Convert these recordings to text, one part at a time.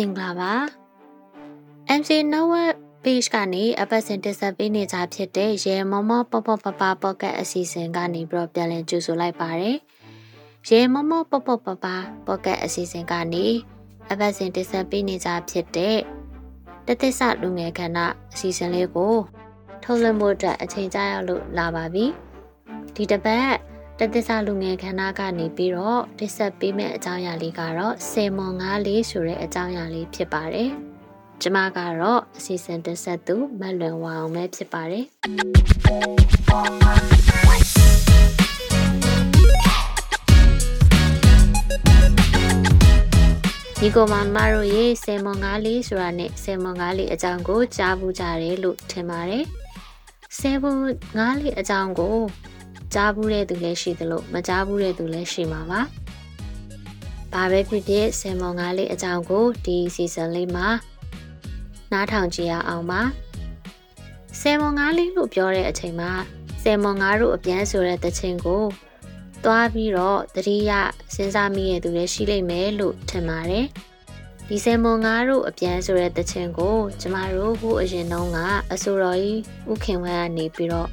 အားလုံးပဲမင်္ဂလာပါ MC Network page ကနေအပတ်စဉ်တင်ဆက်ပေးနေကြဖြစ်တဲ့ရေမမပပပပပေါ့ကတ်အစီအစဉ်ကနေပြီးတော့ပြန်လည်ကြိုဆိုလိုက်ပါတယ်ရေမမပပပပပေါ့ကတ်အစီအစဉ်ကနေအပတ်စဉ်တင်ဆက်ပေးနေကြဖြစ်တဲ့တသစ္စာလူငယ်ခန္ဓာအစီအစဉ်လေးကိုထုတ်လွှင့်ဖို့အတွက်အချိန်ကြာရောက်လို့လာပါပြီဒီတစ်ပတ် တသစ္စာလူငယ်ခန္ဓာကနေပြီးတော့တင်ဆက်ပေးမယ့်အကြောင်းအရာလေးကတော့စေမွန်ငါးလေးဆိုတဲ့အကြောင်းအရာလေးဖြစ်ပါတယ်။ကျမကတော့အစီအစဉ်တင်ဆက်သူမလွန်ဝအောင်ပဲဖြစ်ပါတယ်။ဒီကိုမမတို့ရေစေမွန်ငါးလေးဆိုတာနဲ့စေမွန်ငါးလေးအကြောင်းကိုကြားဘူးကြတယ်လို့ထင်ပါတယ်။စေမွန်ငါးလေးအကြောင်းကို ကြားဘူးတဲ့သူလည်းရှိသလိုမကြားဘူးတဲ့သူလည်းရှိမှာပါ။ဘာပဲဖြစ်ဖြစ်ဆယ်မွန်ငါးလေးအကြောင်းကိုဒီ season လေးမှာနားထောင်ကြည့်ရအောင်ပါ။ဆယ်မွန်ငါးလေးလို့ပြောတဲ့အချိန်မှာဆယ်မွန်ငါးတို့အပြန်ဆိုတဲ့တခြင်းကိုသွားပြီးတော့တတိယစဉ်းစားမိတဲ့သူလည်းရှိလိမ့်မယ်လို့ထင်ပါတယ်။ဒီဆယ်မွန်ငါးတို့အပြန်ဆိုတဲ့တခြင်းကို ကျမတို့ဟိုအရင်တုန်းကအဆိုတော်ကြီးဥခင်ဝဲကနေပြီးတော့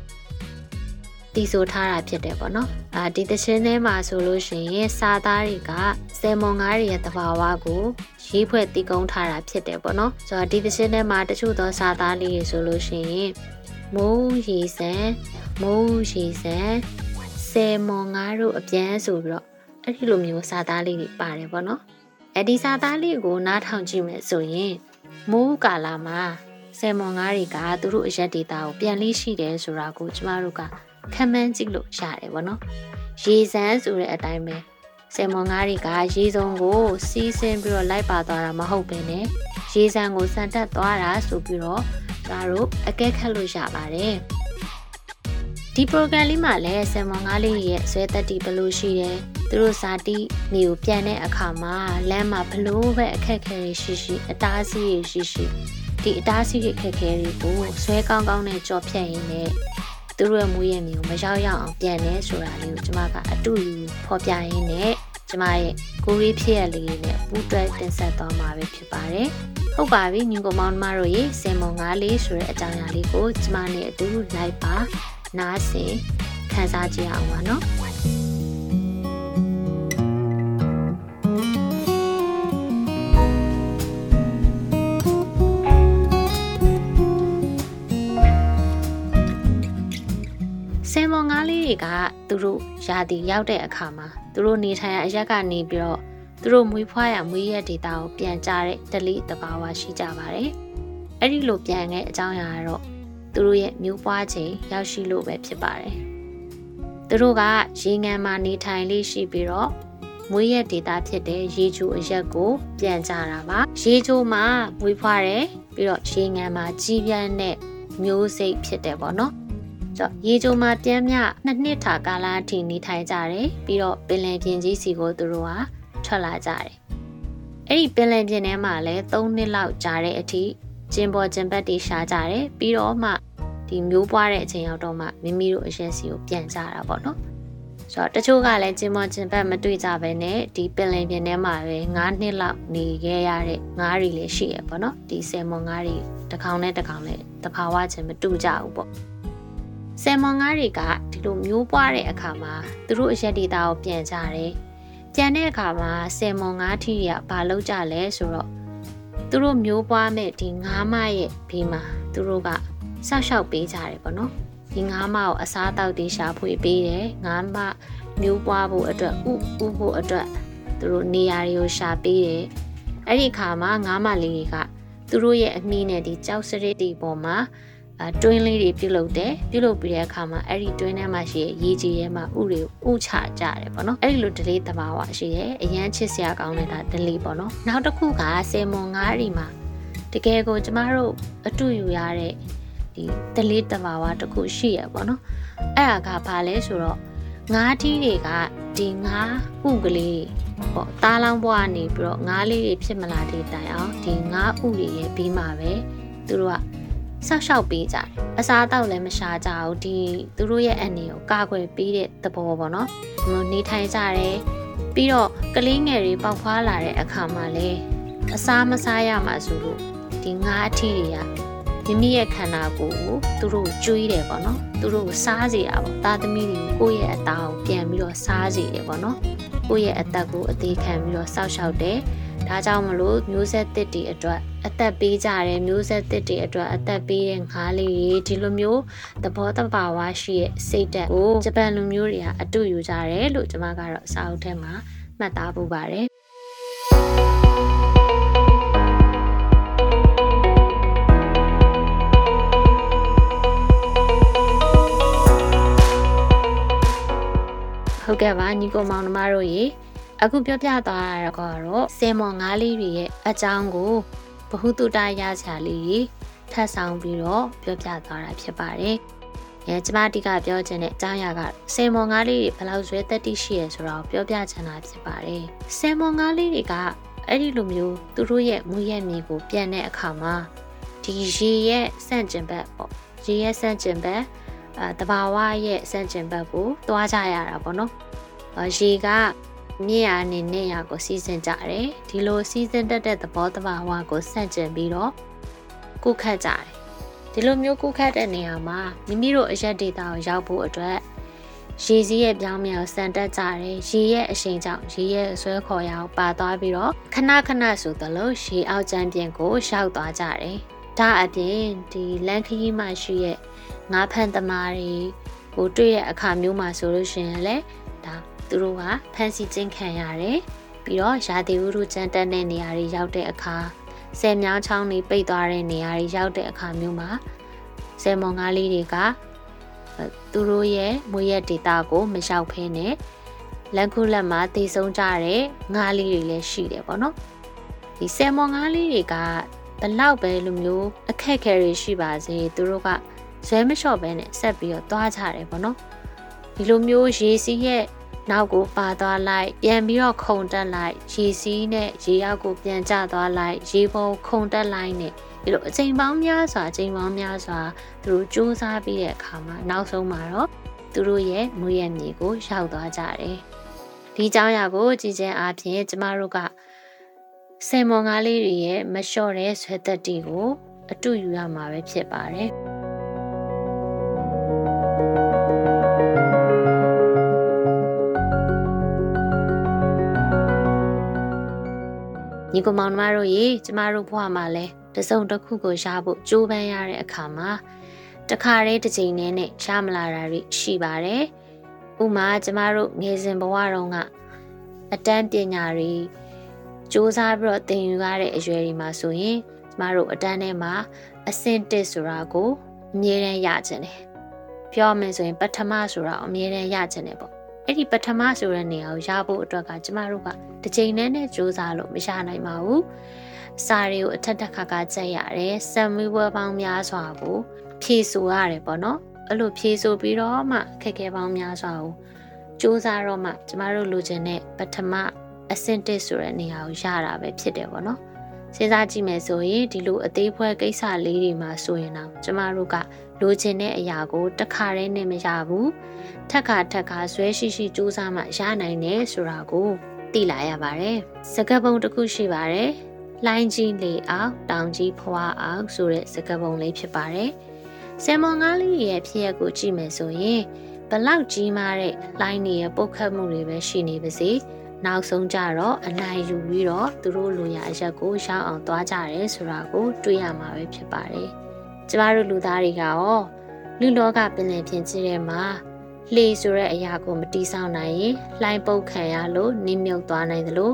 တီးဆိုထားတာဖြစ်တယ်ပေါ့နော်အာဒီသချင်းထဲမှာဆိုလို့ရှိရင်စာသားတွေကဆယ်မွန်ငါးတွေရဲ့တဘာဝကိုရေးဖွဲ့တည်ကုန်းထားတာဖြစ်တယ်ပေါ့နော်ဆိုတော့ဒီသချင်းထဲမှာတချို့သောစာသားလေးတွေဆိုလို့ရှိရင်မိုးရီစံမိုးရီစံဆယ်မွန်ငါးတို့အပြန်ဆိုပြီးတော့အဲ့ဒီလိုမျိုးစာသားလေးတွေပါတယ်ပေါ့နော်အဲ့ဒီစာသားလေးကိုနားထောင်ကြည့်မယ်ဆိုရင်မိုးကာလာမှာဆယ်မွန်ငါးတွေကသူတို့အရက်ဒေတာကိုပြန်လေးရှိတယ်ဆိုတာကိုကျမတို့က ခံမှန်းကြည့်လို့ရတယ်ဗောနော်ရေစမ်းဆိုတဲ့အတိုင်းပဲဆယ်မွန်ငါးတွေကရေစုံကိုစီးဆင်းပြီးတော့လိုက်ပါသွားတာမဟုတ်ဘဲနဲ့ရေစမ်းကိုစံတက်သွားတာဆိုပြီးတော့ဒါတို့အကဲခတ်လို့ရပါတယ်ဒီ program လေးမှာလည်းဆယ်မွန်ငါးလေးရဲ့ဆွဲသက်တီဘလို့ရှိတယ်သူတို့ဇာတိနေကိုပြန်တဲ့အခါမှာလမ်းမှာဘလို့ပဲအခက်ခဲရှိရှိအတားအဆီးရှိရှိဒီအတားအဆီးအခက်ခဲတွေကိုဆွဲကောင်းကောင်းနဲ့ကြော်ဖြတ်ရင်းနဲ့ သူတို့ရဲ့မွေးရမြေကိုမရောက်ရအောင်ပြန်နေဆိုတာလေးကိုကျမကအတူယူဖော်ပြရင်းနဲ့ကျမရဲ့ကိုရီးဖြစ်ရလေးနဲ့ပူးတွဲတင်ဆက်သွားမှာပဲဖြစ်ပါတယ်။ဟုတ်ပါပြီညီကောင်မောင်နှမတို့ရေစင်မုံငါးလေးဆိုတဲ့အကြောင်းအရာလေးကိုကျမနဲ့အတူလိုက်ပါနားဆင်ခန်းစားကြည့်အောင်ပါနော်။ တွေကသူတို့ရာသီရောက်တဲ့အခါမှာသူတို့နေထိုင်ရအရက်ကနေပြီးတော့သူတို့မွေးဖွားရမွေးရဒေတာကိုပြန်ကြတဲ့တလိတဘာဝရှိကြပါတယ်။အဲ့ဒီလိုပြန်တဲ့အကြောင်းအရာကတော့သူတို့ရဲ့မျိုးပွားချိန်ရောက်ရှိလို့ပဲဖြစ်ပါတယ်။သူတို့ကရေငန်မှာနေထိုင်လေးရှိပြီးတော့မွေးရဒေတာဖြစ်တဲ့ရေချိုအရက်ကိုပြန်ကြတာပါ။ရေချိုမှာမွေးဖွားတယ်ပြီးတော့ရေငန်မှာကြီးပြန်းတဲ့မျိုးစိတ်ဖြစ်တယ်ပေါ့နော်။ ဆိုရေချိုမှာတန်းမြနှစ်နှစ်ထာကာလအထိနေထိုင်ကြတယ်ပြီးတော့ပင်လယ်ပြင်ကြီးစီကိုသူတို့ဟာထွက်လာကြတယ်အဲ့ဒီပင်လယ်ပြင်ထဲမှာလည်း၃နှစ်လောက်ကြာတဲ့အထိကျင်ပေါ်ကျင်ပတ်တွေရှားကြတယ်ပြီးတော့မှဒီမျိုးပွားတဲ့အချိန်ရောက်တော့မှမိမိတို့အရက်စီကိုပြန်ကြတာပေါ့နော်ဆိုတော့တချို့ကလည်းကျင်ပေါ်ကျင်ပတ်မတွေ့ကြဘဲနဲ့ဒီပင်လယ်ပြင်ထဲမှာပဲ9နှစ်လောက်နေခဲ့ရတဲ့ငါးတွေလည်းရှိရပေါ့နော်ဒီဆယ်မွန်ငါးတွေတစ်ကောင်နဲ့တစ်ကောင်နဲ့တဘာဝချင်းမတူကြဘူးပေါ့ ဆယ်မွန်ငါးတွေကဒီလိုမျိုးပွားတဲ့အခါမှာသူတို့အရက်ဒေတာကိုပြန်ကြတယ်။ပြန်တဲ့အခါမှာဆယ်မွန်ငါးထီကဘာလုပ်ကြလဲဆိုတော့သူတို့မျိုးပွားမဲ့ဒီငါးမရဲ့ဘေးမှာသူတို့ကဆောက်ရှောက်ပေးကြတယ်ပေါ့နော်။ဒီငါးမကိုအစားတောက်တေးရှာဖွေပေးတယ်။ငါးမမျိုးပွားဖို့အတွက်ဥဥဖို့အတွက်သူတို့နေရာတွေကိုရှာပေးတယ်။အဲ့ဒီအခါမှာငါးမလေးတွေကသူတို့ရဲ့အမိနဲ့ဒီကြောက်စရစ်တီပေါ်မှာအဲ တွင်းလေးတွေပြုတ်လုပ်တယ်ပြုတ်လုပ်ပြီးတဲ့အခါမှာအဲ့ဒီတွင်းထဲမှာရှိတဲ့ရေကြီးထဲမှာဥတွေဥချကြတယ်ပေါ့နော်အဲ့ဒီလို delay တဘာဝရှိတယ်အရန်ချစ်စရာကောင်းတဲ့ဒါ delay ပေါ့နော်နောက်တစ်ခုကဆယ်မွန်ငါးရီမှာတကယ်ကိုကျမတို့အတူယူရတဲ့ဒီ delay တဘာဝတစ်ခုရှိရပေါ့နော်အဲ့ဒါကဘာလဲဆိုတော့ငါးထီးတွေကဒီငါးဥကလေးပေါ့တားလောင်းဘွားနေပြီးတော့ငါးလေးတွေဖြစ်မလာတဲ့တိုင်အောင်ဒီငါးဥတွေရဲ့ပြီးမှပဲသူတို့က ဆောက်ရှောက်ပေးကြတယ်အစားအသောက်လည်းမရှာကြဘူးဒီသူတို့ရဲ့အနေကိုကာကွယ်ပေးတဲ့သဘောပေါ့နော်ဒီလိုနေထိုင်ကြတယ်ပြီးတော့ကလေးငယ်တွေပေါက်ဖွာလာတဲ့အခါမှာလည်းအစားမစားရမှာဆိုလို့ဒီငါးအထီတွေကမိမိရဲ့ခန္ဓာကိုယ်ကိုသူတို့ကျွေးတယ်ပေါ့နော်သူတို့စားစေရပေါ့သားသမီးတွေကိုကိုယ့်ရဲ့အသားကိုပြန်ပြီးတော့စားစေတယ်ပေါ့နော်ကိုယ့်ရဲ့အသက်ကိုအသေးခံပြီးတော့စောက်ရှောက်တယ် ဒါကြောင့်မလို့မျိုးဆက်တစ်တွေအတွက်အသက်ပေးကြတယ်မျိုးဆက်တစ်တွေအတွက်အသက်ပေးတဲ့ငါးလေးတွေဒီလိုမျိုးသဘောတဘာဝရှိရဲ့စိတ်တက်ကိုဂျပန်လူမျိုးတွေကအတူယူကြတယ်လို့ကျွန်မကတော့အစာအုပ်ထဲမှာမှတ်သားပူပါတယ်ဟုတ်ကဲ့ပါညီကိုမောင်နှမတို့ရေ အခုပြောပြသွားတာကတော့ဆယ်မော်ငါးလေးတွေရဲ့အကြောင်းကိုဘ ഹു တုတရချာလေးထပ်ဆောင်ပြီးတော့ပြောပြသွားတာဖြစ်ပါတယ်။အဲကျမတိကပြောချင်တဲ့အကြောင်းအရာကဆယ်မော်ငါးလေးတွေဘယ်လောက်ဇွဲတက်တိရှိရဆိုတော့ပြောပြချင်တာဖြစ်ပါတယ်။ဆယ်မော်ငါးလေးတွေကအဲ့ဒီလိုမျိုးသူတို့ရဲ့မူရဲ့မြေကိုပြန်တဲ့အခါမှာဒီရေရဲ့ဆန့်ကျင်ဘက်ပေါ့ရေရဲ့ဆန့်ကျင်ဘက်အဲတဘာဝရဲ့ဆန့်ကျင်ဘက်ကိုသွားကြရတာပေါ့နော်။ရေက မြင့်ရအနေနဲ့ရကိုစီစဉ်ကြတယ်ဒီလိုစီစဉ်တတ်တဲ့သဘောတဘာဝကိုဆန့်ကျင်ပြီးတော့ကုခတ်ကြတယ်ဒီလိုမျိုးကုခတ်တဲ့နေရာမှာမိမိတို့အရက်ဒေတာကိုရောက်ဖို့အတွက်ရေစည်းရဲ့ပြောင်းမြောင်စံတက်ကြတယ်ရေရဲ့အရှိန်ကြောင့်ရေရဲ့ဆွဲခေါ်ရအောင်ပါသွားပြီးတော့ခဏခဏဆိုသလိုရေအောက်ကျမ်းပြင်ကိုရှောက်သွားကြတယ်ဒါအပြင်ဒီလန်ခရီးမှရှိရဲ့ငါးဖန်သမားတွေကိုတွေ့ရအခါမျိုးမှာဆိုလို့ရှိရင်လည်းဒါ သူတို့ကဖမ်းဆီးခြင်းခံရတယ်ပြီးတော့ရာသီဥတုကြမ်းတက်တဲ့နေရာတွေရောက်တဲ့အခါဆယ်မြောင်းချောင်းတွေပိတ်သွားတဲ့နေရာတွေရောက်တဲ့အခါမျိုးမှာဆယ်မော်ငါးလေးတွေကသူတို့ရဲ့မွေးရက်ဒေတာကိုမလျှောက်ဖဲနဲ့လက်ခုလက်မှာတည်ဆုံးကြတဲ့ငါးလေးတွေလည်းရှိတယ်ပေါ့နော်ဒီဆယ်မော်ငါးလေးတွေကဘလောက်ပဲလိုမျိုးအခက်ခဲတွေရှိပါစေသူတို့ကဇွဲမလျှော့ပဲနဲ့ဆက်ပြီးတော့သွားကြတယ်ပေါ့နော်ဒီလိုမျိုးရေစီးရဲ့ နောက်ကိုပါသွားလိုက်ပြန်ပြီးတော့ခုန်တက်လိုက်ရေစီးနဲ့ရေရောက်ကိုပြန်ကျသွားလိုက်ရေပုံခုန်တက်လိုက်နဲ့ဒီလိုအချိန်ပေါင်းများစွာအချိန်ပေါင်းများစွာသူတို့စူးစမ်းပြီးတဲ့အခါမှာနောက်ဆုံးမှာတော့သူတို့ရဲ့မွေးရမြေကိုရောက်သွားကြတယ်ဒီเจ้าရာကိုကြည်ချင်းအားဖြင့်ကျမတို့ကဆယ်မော်ငါးလေးတွေရဲ့မလျှော့တဲ့ဆွဲသက်တီကို အတူယူရမှာပဲဖြစ်ပါတယ် ညီကောင်မောင်နှမတို့ရေကျမတို့ဘဝမှာလဲတစုံတစ်ခုကိုရဖို့ကြိုးပမ်းရတဲ့အခါမှာတခါတည်းတစ်ချိန်နဲ့နဲ့ရမလာတာတွေရှိပါတယ်။ဥမာကျမတို့ငယ်စဉ်ဘဝတုန်းကအတန်းပညာတွေစူးစမ်းပြီးတော့သင်ယူရတဲ့အရွယ်တွေမှာဆိုရင်ကျမတို့အတန်းထဲမှာအဆင့်1ဆိုတာကိုအမြဲတမ်းရချင်တယ်။ပြောမယ်ဆိုရင်ပထမဆိုတာအမြဲတမ်းရချင်တယ်ပေါ့ အဲ့ဒီပထမဆိုတဲ့နေရာကိုရဖို့အတွက်ကကျမတို့ကတစ်ချိန်နဲ့နဲ့စူးစမ်းလို့မရနိုင်ပါဘူးစာတွေကိုအထက်တက်ခါကကြက်ရတယ်စံမွေးပွဲပေါင်းများစွာကိုဖြည့်ဆို့ရတယ်ပေါ့နော်အဲ့လိုဖြည့်ဆို့ပြီးတော့မှခက်ခဲပေါင်းများစွာကိုစူးစမ်းတော့မှကျမတို့လိုချင်တဲ့ပထမအဆင့်တစ်ဆိုတဲ့နေရာကိုရတာပဲဖြစ်တယ်ပေါ့နော်စဉ်းစားကြည့်မယ်ဆိုရင်ဒီလိုအသေးဖွဲကိစ္စလေးတွေမှာဆိုရင်တော့ကျမတို့က လိုချင်တဲ့အရာကိုတခါတည်းနဲ့မရဘူးထက်ခါထက်ခါဇွဲရှိရှိစူးစမ်းမှရနိုင်တယ်ဆိုတာကိုသိလာရပါတယ်စကပုံတစ်ခုရှိပါတယ်လှိုင်းကြီးလေအောင်တောင်ကြီးဖွာအောင်ဆိုတဲ့စကပုံလေးဖြစ်ပါတယ်ဆယ်မွန်ငါးလေးရဲ့ဖြစ်ရက်ကိုကြည့်မယ်ဆိုရင်ဘလောက်ကြီးမားတဲ့လှိုင်းတွေရဲ့ပုတ်ခတ်မှုတွေပဲရှိနေပါစေနောက်ဆုံးကြတော့အနိုင်ယူပြီးတော့သူတို့လူရအရက်ကိုရောက်အောင်သွားကြတယ်ဆိုတာကို တွေ့ရမှာပဲဖြစ်ပါတယ် ကျမတို့လူသားတွေကရောလူလောကပင်လယ်ပြင်ကြီးထဲမှာလှေဆိုတဲ့အရာကိုမတီးဆောင်နိုင်ရင်လှိုင်းပုတ်ခံရလို့နင်းမြုပ်သွားနိုင်သလို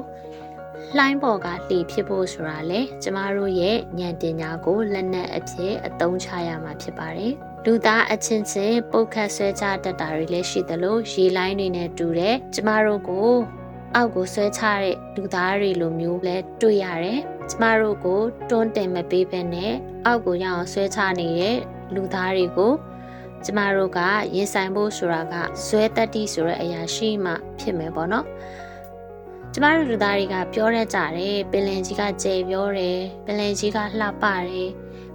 လှိုင်းပေါ်ကလှေဖြစ်ဖို့ဆိုတာလေကျမတို့ရဲ့ဉာဏ်ပညာကိုလက်နက်အဖြစ်အသုံးချရမှာဖြစ်ပါတယ်လူသားအချင်းချင်းပုတ်ခတ်ဆွဲချတတ်တာတွေလည်းရှိသလိုရေလိုင်းတွေနဲ့တူတဲ့ကျမတို့ကို အောက်ကိုဆွဲချတဲ့လူသားတွေလိုမျိုးလဲတွေ့ရတယ်။ကျမတို့ကိုတွန်းတင်မပေးဘဲနဲ့အောက်ကိုရအောင်ဆွဲချနေတဲ့လူသားတွေကိုကျမတို့ကရင်ဆိုင်ဖို့ဆိုတာကဇွဲတက်တိဆိုတဲ့အရာရှိမှဖြစ်မယ်ပေါ့နော်။ကျမတို့လူသားတွေကပြောရကြတယ်ပင်လင်ကြီးကကြဲပြောတယ်ပင်လင်ကြီးကလှပတယ်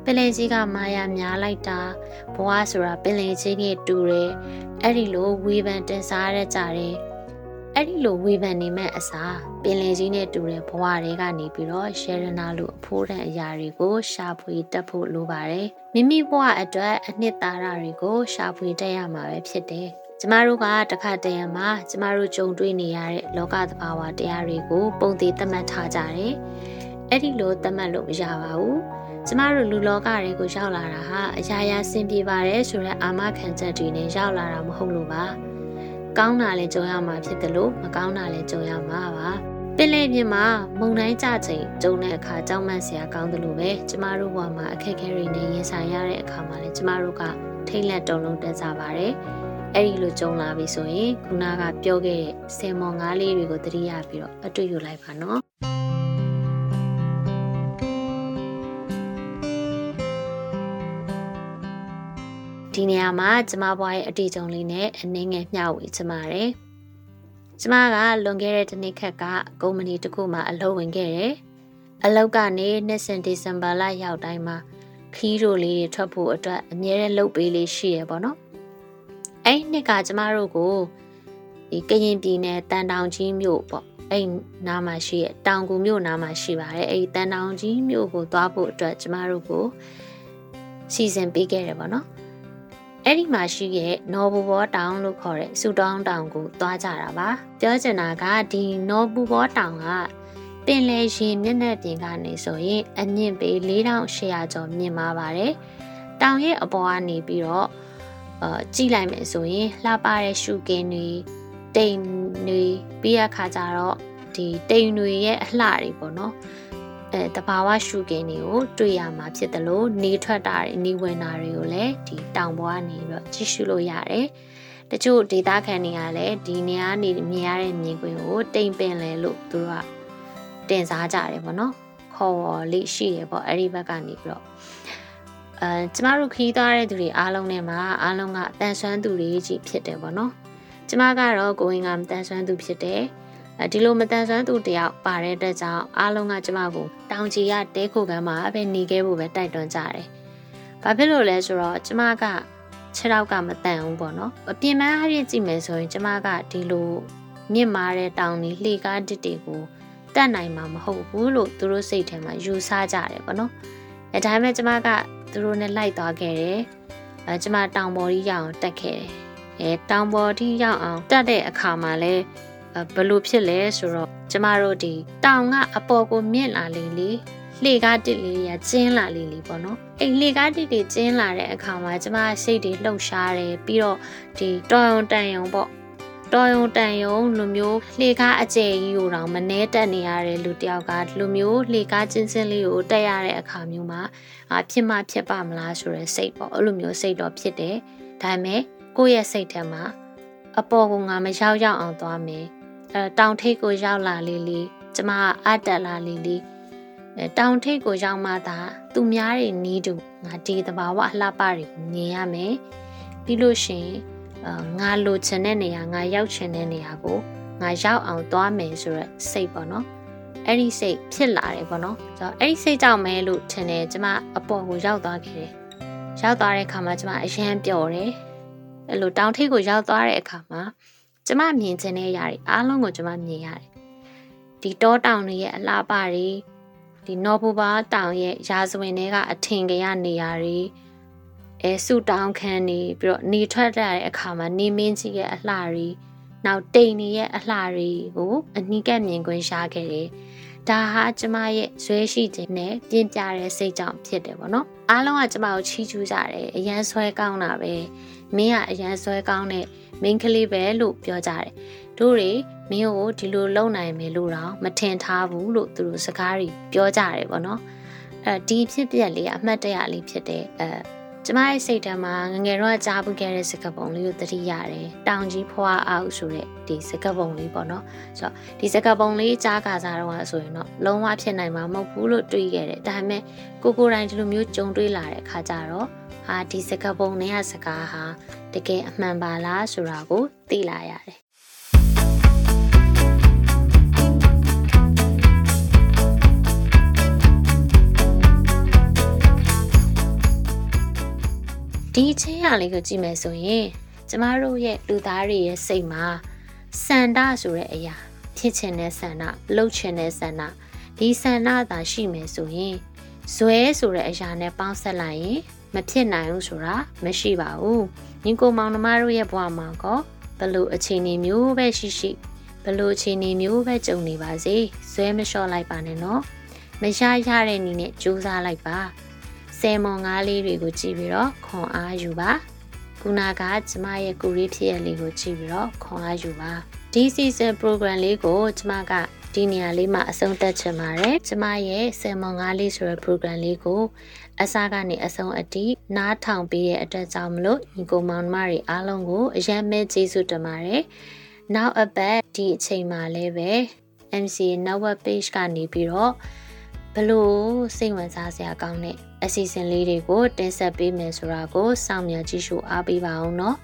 ပင်လင်ကြီးကမာယာများလိုက်တာဘဝဆိုတာပင်လင်ကြီးနဲ့တူတယ်အဲ့ဒီလိုဝေဖန်တင်စားရကြတယ် အဲ့ဒီလိုဝေဖန်နေမဲ့အစားပင်လယ်ကြီးနဲ့တူတဲ့ဘဝတွေကနေပြီးတော့ရှယ်ရနာလိုအဖိုးတန်အရာတွေကိုရှာဖွေတက်ဖို့လိုပါတယ်မိမိဘဝအတွက်အနှစ်သာရတွေကိုရှာဖွေတက်ရမှာပဲဖြစ်တယ်ကျမတို့ကတခါတရံမှာကျမတို့ကြုံတွေ့နေရတဲ့လောကသဘာဝတရားတွေကိုပုံသေးသတ်မှတ်ထားကြတယ်အဲ့ဒီလိုသတ်မှတ်လို့မရပါဘူးကျမတို့လူလောကတွေကိုရောက်လာတာဟာအရာရာစင်ပြေပါတယ်ဆိုတဲ့အာမခံချက်တွေနဲ့ရောက်လာတာမဟုတ်လို့ပါ ကောင်းတာလည်းကြုံရမှာဖြစ်တယ်လို့မကောင်းတာလည်းကြုံရမှာပါပင်လယ်ပြင်မှာမုန်တိုင်းကြချိန်ကြုံတဲ့အခါကြောက်မန့်စရာကောင်းတယ်လို့ပဲကျမတို့ဘဝမှာအခက်အခဲတွေနဲ့ရင်ဆိုင်ရတဲ့အခါမှာလည်းကျမတို့ကထိတ်လန့်တုန်လှုပ်တက်ကြပါတယ်အဲ့ဒီလိုကြုံလာပြီဆိုရင်ခုနကပြောခဲ့တဲ့ဆယ်မော်ငါးလေးတွေကိုသတိရပြီးတော့အတွေ့ယူလိုက်ပါနော် ဒီနေရာမှာကျမဘွားရဲ့အတီးကြုံလေးနဲ့အနှင်းငယ်မျှဝေချင်ပါတယ်။ကျမကလွန်ခဲ့တဲ့တစ်နှစ်ခက်ကကုမ္ပဏီတစ်ခုမှာအလုပ်ဝင်ခဲ့တယ်။အလုပ်ကနေနှစ်စဉ်ဒီဇင်ဘာလရောက်တိုင်းမှာခီးရိုလေးတွေထွက်ဖို့အတွက်အမြဲတမ်းလုပ်ပေးလေးရှိရပေါ့နော်။အဲ့နှစ်ကကျမတို့ကိုဒီကရင်ပြည်နယ်တန်တောင်ကြီးမြို့ပေါ့အဲ့နားမှာရှိရဲ့တောင်ကူမြို့နားမှာရှိပါတယ်အဲ့ဒီတန်တောင်ကြီးမြို့ကိုသွားဖို့အတွက်ကျမတို့ကိုစီစဉ်ပေးခဲ့တယ်ပေါ့နော် အဲ့ဒီမှာရှိတဲ့နော်ဘူဘောတောင်လို့ခေါ်တဲ့စူတောင်းတောင်ကိုသွားကြတာပါပြောချင်တာကဒီနော်ဘူဘောတောင်ကပင်လယ်ရင်မျက်နှာပြင်ကနေဆိုရင်အမြင့်ပေ4800ကျော်မြင့်မာပါတယ်တောင်ရဲ့အပေါ်ကနေပြီးတော့အာကြည့်လိုက်မယ်ဆိုရင်လှပတဲ့ရှုကင်းတွေတိမ်တွေပြီးရခါကြတော့ဒီတိမ်တွေရဲ့အလှတွေပေါ့နော် အဲတဘာဝရှုကင်းတွေကိုတွေ့ရမှာဖြစ်တယ်လို့နေထွက်တာတွေနေဝင်တာတွေကိုလည်းဒီတောင်ပေါ်ကနေပြီးတော့ကြည့်ရှုလို့ရတယ်တချို့ဒေသခံတွေကလည်းဒီနေရာနေမြင်ရတဲ့မြင်ကွင်းကိုတိမ်ပင်လဲလို့သူတို့ကတင်စားကြတယ်ပေါ့နော်ခေါ်လေးရှိတယ်ပေါ့အဲ့ဒီဘက်ကနေပြီးတော့အဲကျမတို့ခီးသွားတဲ့သူတွေအားလုံးနဲ့မှာအားလုံးကတန်ဆွမ်းသူတွေကြီးဖြစ်တယ်ပေါ့နော်ကျမကတော့ကိုဝင်ကမတန်ဆွမ်းသူဖြစ်တယ် ဒီလိုမတန်ဆွမ်းသူတယောက်ပါတဲ့အတွက်ကြောင့်အားလုံးကကျမကိုတောင်ကြီးရတဲခိုကမ်းမှာပဲနေခဲ့ဖို့ပဲတိုက်တွန်းကြတယ်။ဘာဖြစ်လို့လဲဆိုတော့ကျမကခြေထောက်ကမတန်ဘူးပေါ့နော်။အပြင်ပန်းအားဖြင့်ကြည့်မယ်ဆိုရင်ကျမကဒီလိုမြင့်မာတဲ့တောင်ကြီးလှေကားတစ်တွေကိုတတ်နိုင်မှာမဟုတ်ဘူးလို့သူတို့စိတ်ထဲမှာယူဆကြတယ်ပေါ့နော်။အဲဒါပေမဲ့ကျမကသူတို့နဲ့လိုက်သွားခဲ့တယ်။အဲကျမတောင်ပေါ်ကြီးရအောင်တက်ခဲ့တယ်။အဲတောင်ပေါ်ကြီးရောက်အောင်တက်တဲ့အခါမှာလဲ ဘလို့ဖြစ်လဲဆိုတော့ကျမတို့ဒီတောင်ကအပေါ်ကိုမြင့်လာလေလေလှေကားတစ်လေးရကျင်းလာလေလေပေါ့နော်အဲ့လှေကားတစ်တွေကျင်းလာတဲ့အခါမှာကျမစိတ်တွေလှုပ်ရှားတယ်ပြီးတော့ဒီတော်ရုံတန်ရုံပေါ့တော်ရုံတန်ရုံလူမျိုးလှေကားအကျယ်ကြီးကိုတော့မနှဲတက်နေရတဲ့လူတယောက်ကလူမျိုးလှေကားကျင်းစင်းလေးကိုတက်ရတဲ့အခါမျိုးမှာအာဖြစ်မှဖြစ်ပါမလားဆိုတဲ့စိတ်ပေါ့အဲ့လိုမျိုးစိတ်တော့ဖြစ်တယ်ဒါပေမဲ့ကိုယ့်ရဲ့စိတ်ထဲမှာအပေါ်ကငါမရောက်ရောက်အောင်သွားမယ် အဲတောင်ထိပ်ကိုရောက်လာလေးလေးကျမအတက်လာလေးလေးအဲတောင်ထိပ်ကိုရောက်မှသာသူများတွေနီးတူငါဒီတဘာဝအလှပတွေကိုမြင်ရမယ်ပြီးလို့ရှိရင်ငါလိုချင်တဲ့နေရာငါရောက်ချင်တဲ့နေရာကိုငါရောက်အောင်သွားမယ်ဆိုရက်စိတ်ပေါ့နော်အဲ့ဒီစိတ်ဖြစ်လာတယ်ပေါ့နော်ဆိုတော့အဲ့ဒီစိတ်ကြောင့်မဲလို့ထင်တယ်ကျမအပေါ်ကိုရောက်သွားခဲ့တယ်ရောက်သွားတဲ့အခါမှာကျမအရန်ပျော်တယ်အဲ့လိုတောင်ထိပ်ကိုရောက်သွားတဲ့အခါမှာ ကျမမြင်ချင်တဲ့အရာတွေအားလုံးကိုကျမမြင်ရတယ်ဒီတောတောင်တွေရဲ့အလားပါတွေဒီနော်ဘူဘာတောင်ရဲ့ရာဇဝင်တွေကအထင်ကြီးရနေရာတွေအဲဆူတောင်ခန်းနေပြီးတော့နေထွက်တဲ့အခါမှာနေမင်းကြီးရဲ့အလှတွေနောက်တိမ်နေရဲ့အလှတွေကိုအနီးကပ်မြင်ကွင်းရှားခဲ့တယ်ဒါဟာကျမရဲ့ဇွဲရှိခြင်းနဲ့ပြင်းပြတဲ့စိတ်ကြောင့်ဖြစ်တယ်ပေါ့နော်အားလုံးကကျမကိုချီးကျူးကြတယ်အရန်ဆွဲကောင်းတာပဲမင်းကအရန်ဆွဲကောင်းတဲ့ မင်းကလေးပဲလို့ပြောကြတယ်တို့တွေမင်းကိုဒီလိုလုံနိုင်မယ်လို့တော့မထင်ထားဘူးလို့သူတို့စကားတွေပြောကြတယ်ပေါ့နော်အဲဒီဖြစ်ပျက်လေးကအမှတ်တရလေးဖြစ်တဲ့အဲကျမရဲ့စိတ်ထဲမှာငငယ်တော့ကြားပူခဲ့တဲ့စကားပုံလေးကိုသတိရတယ်။တောင်ကြီးဖွာအောက်ဆိုတဲ့ဒီစကားပုံလေးပေါ့နော်။ဆိုတော့ဒီစကားပုံလေးကြားကစားတော့ဆိုရင်တော့လုံးဝဖြစ်နိုင်မှာမဟုတ်ဘူးလို့တွေးခဲ့တယ်။ဒါပေမဲ့ကိုကိုတိုင်းဒီလိုမျိုးကြုံတွေးလာတဲ့အခါကျတော့ ဟာဒီစကားပုံနဲ့စကားဟာတကယ်အမှန်ပါလားဆိုတာကိုသိလာရတယ်ဒီချင်းရလေးကိုကြည့်မယ်ဆိုရင်ကျမတို့ရဲ့လူသားတွေရဲ့စိတ်မှာစန္ဒဆိုတဲ့အရာဖြစ်ချင်တဲ့ဆန္ဒလှုပ်ချင်တဲ့ဆန္ဒဒီဆန္ဒသာရှိမယ်ဆိုရင်ဇွဲဆိုတဲ့အရာနဲ့ပေါင်းဆက်လိုက်ရင် မဖြစ်နိုင်ဘူးဆိုတာမရှိပါဘူးညီကိုမောင်နှမတို့ရဲ့ဘဝမှာကောဘလို့အခြေအနေမျိုးပဲရှိရှိဘလို့အခြေအနေမျိုးပဲကြုံနေပါစေဇွဲမလျှော့လိုက်ပါနဲ့နော်မရရတဲ့နည်းနဲ့ကြိုးစားလိုက်ပါဆယ်မော်ငါးလေးတွေကိုကြည့်ပြီးတော့ခွန်အားယူပါခုနကကျမရဲ့ကိုရီးဖြစ်ရလေးကိုကြည့်ပြီးတော့ခွန်အားယူပါဒီ season program လေးကိုကျမက ဒီနေရာလေးမှာအဆုံးသတ်ချင်ပါတယ်ကျမရဲ့ဆယ်မော်ငါးလေးဆိုတဲ့ program လေးကိုအစားကနေအဆုံးအထိနားထောင်ပေးတဲ့အတွက်ကြောင့်မလို့ညီကိုမောင်နှမတွေအားလုံးကိုအယံမဲ့ကျေးဇူးတင်ပါတယ်နောက်အပတ်ဒီအချိန်မှာလည်းပဲ MC network page ကနေပြီးတော့ဘလို့စိတ်ဝင်စားစရာကောင်းတဲ့အစီအစဉ်လေးတွေကိုတင်ဆက်ပေးမယ်ဆိုတာကိုစောင့်မျှော်ကြည့်ရှုအားပေးပါအောင်နော်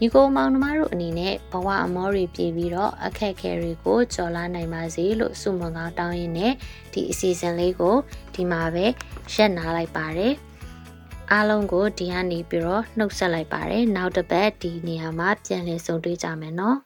ညီကိုမောင်နှမတို့အနေနဲ့ဘဝအမောတွေပြည်ပြီးတော့အခက်အခဲတွေကိုကျော်လွှားနိုင်ပါစေလို့ဆုမွန်ကောင်းတောင်းရင်းနဲ့ဒီအစီအစဉ်လေးကိုဒီမှာပဲရက်နာလိုက်ပါတယ်အားလုံးကိုဒီကနေပြီးတော့နှုတ်ဆက်လိုက်ပါတယ်နောက်တစ်ပတ်ဒီနေရာမှာပြန်လည်ဆုံတွေ့ကြမယ်နော်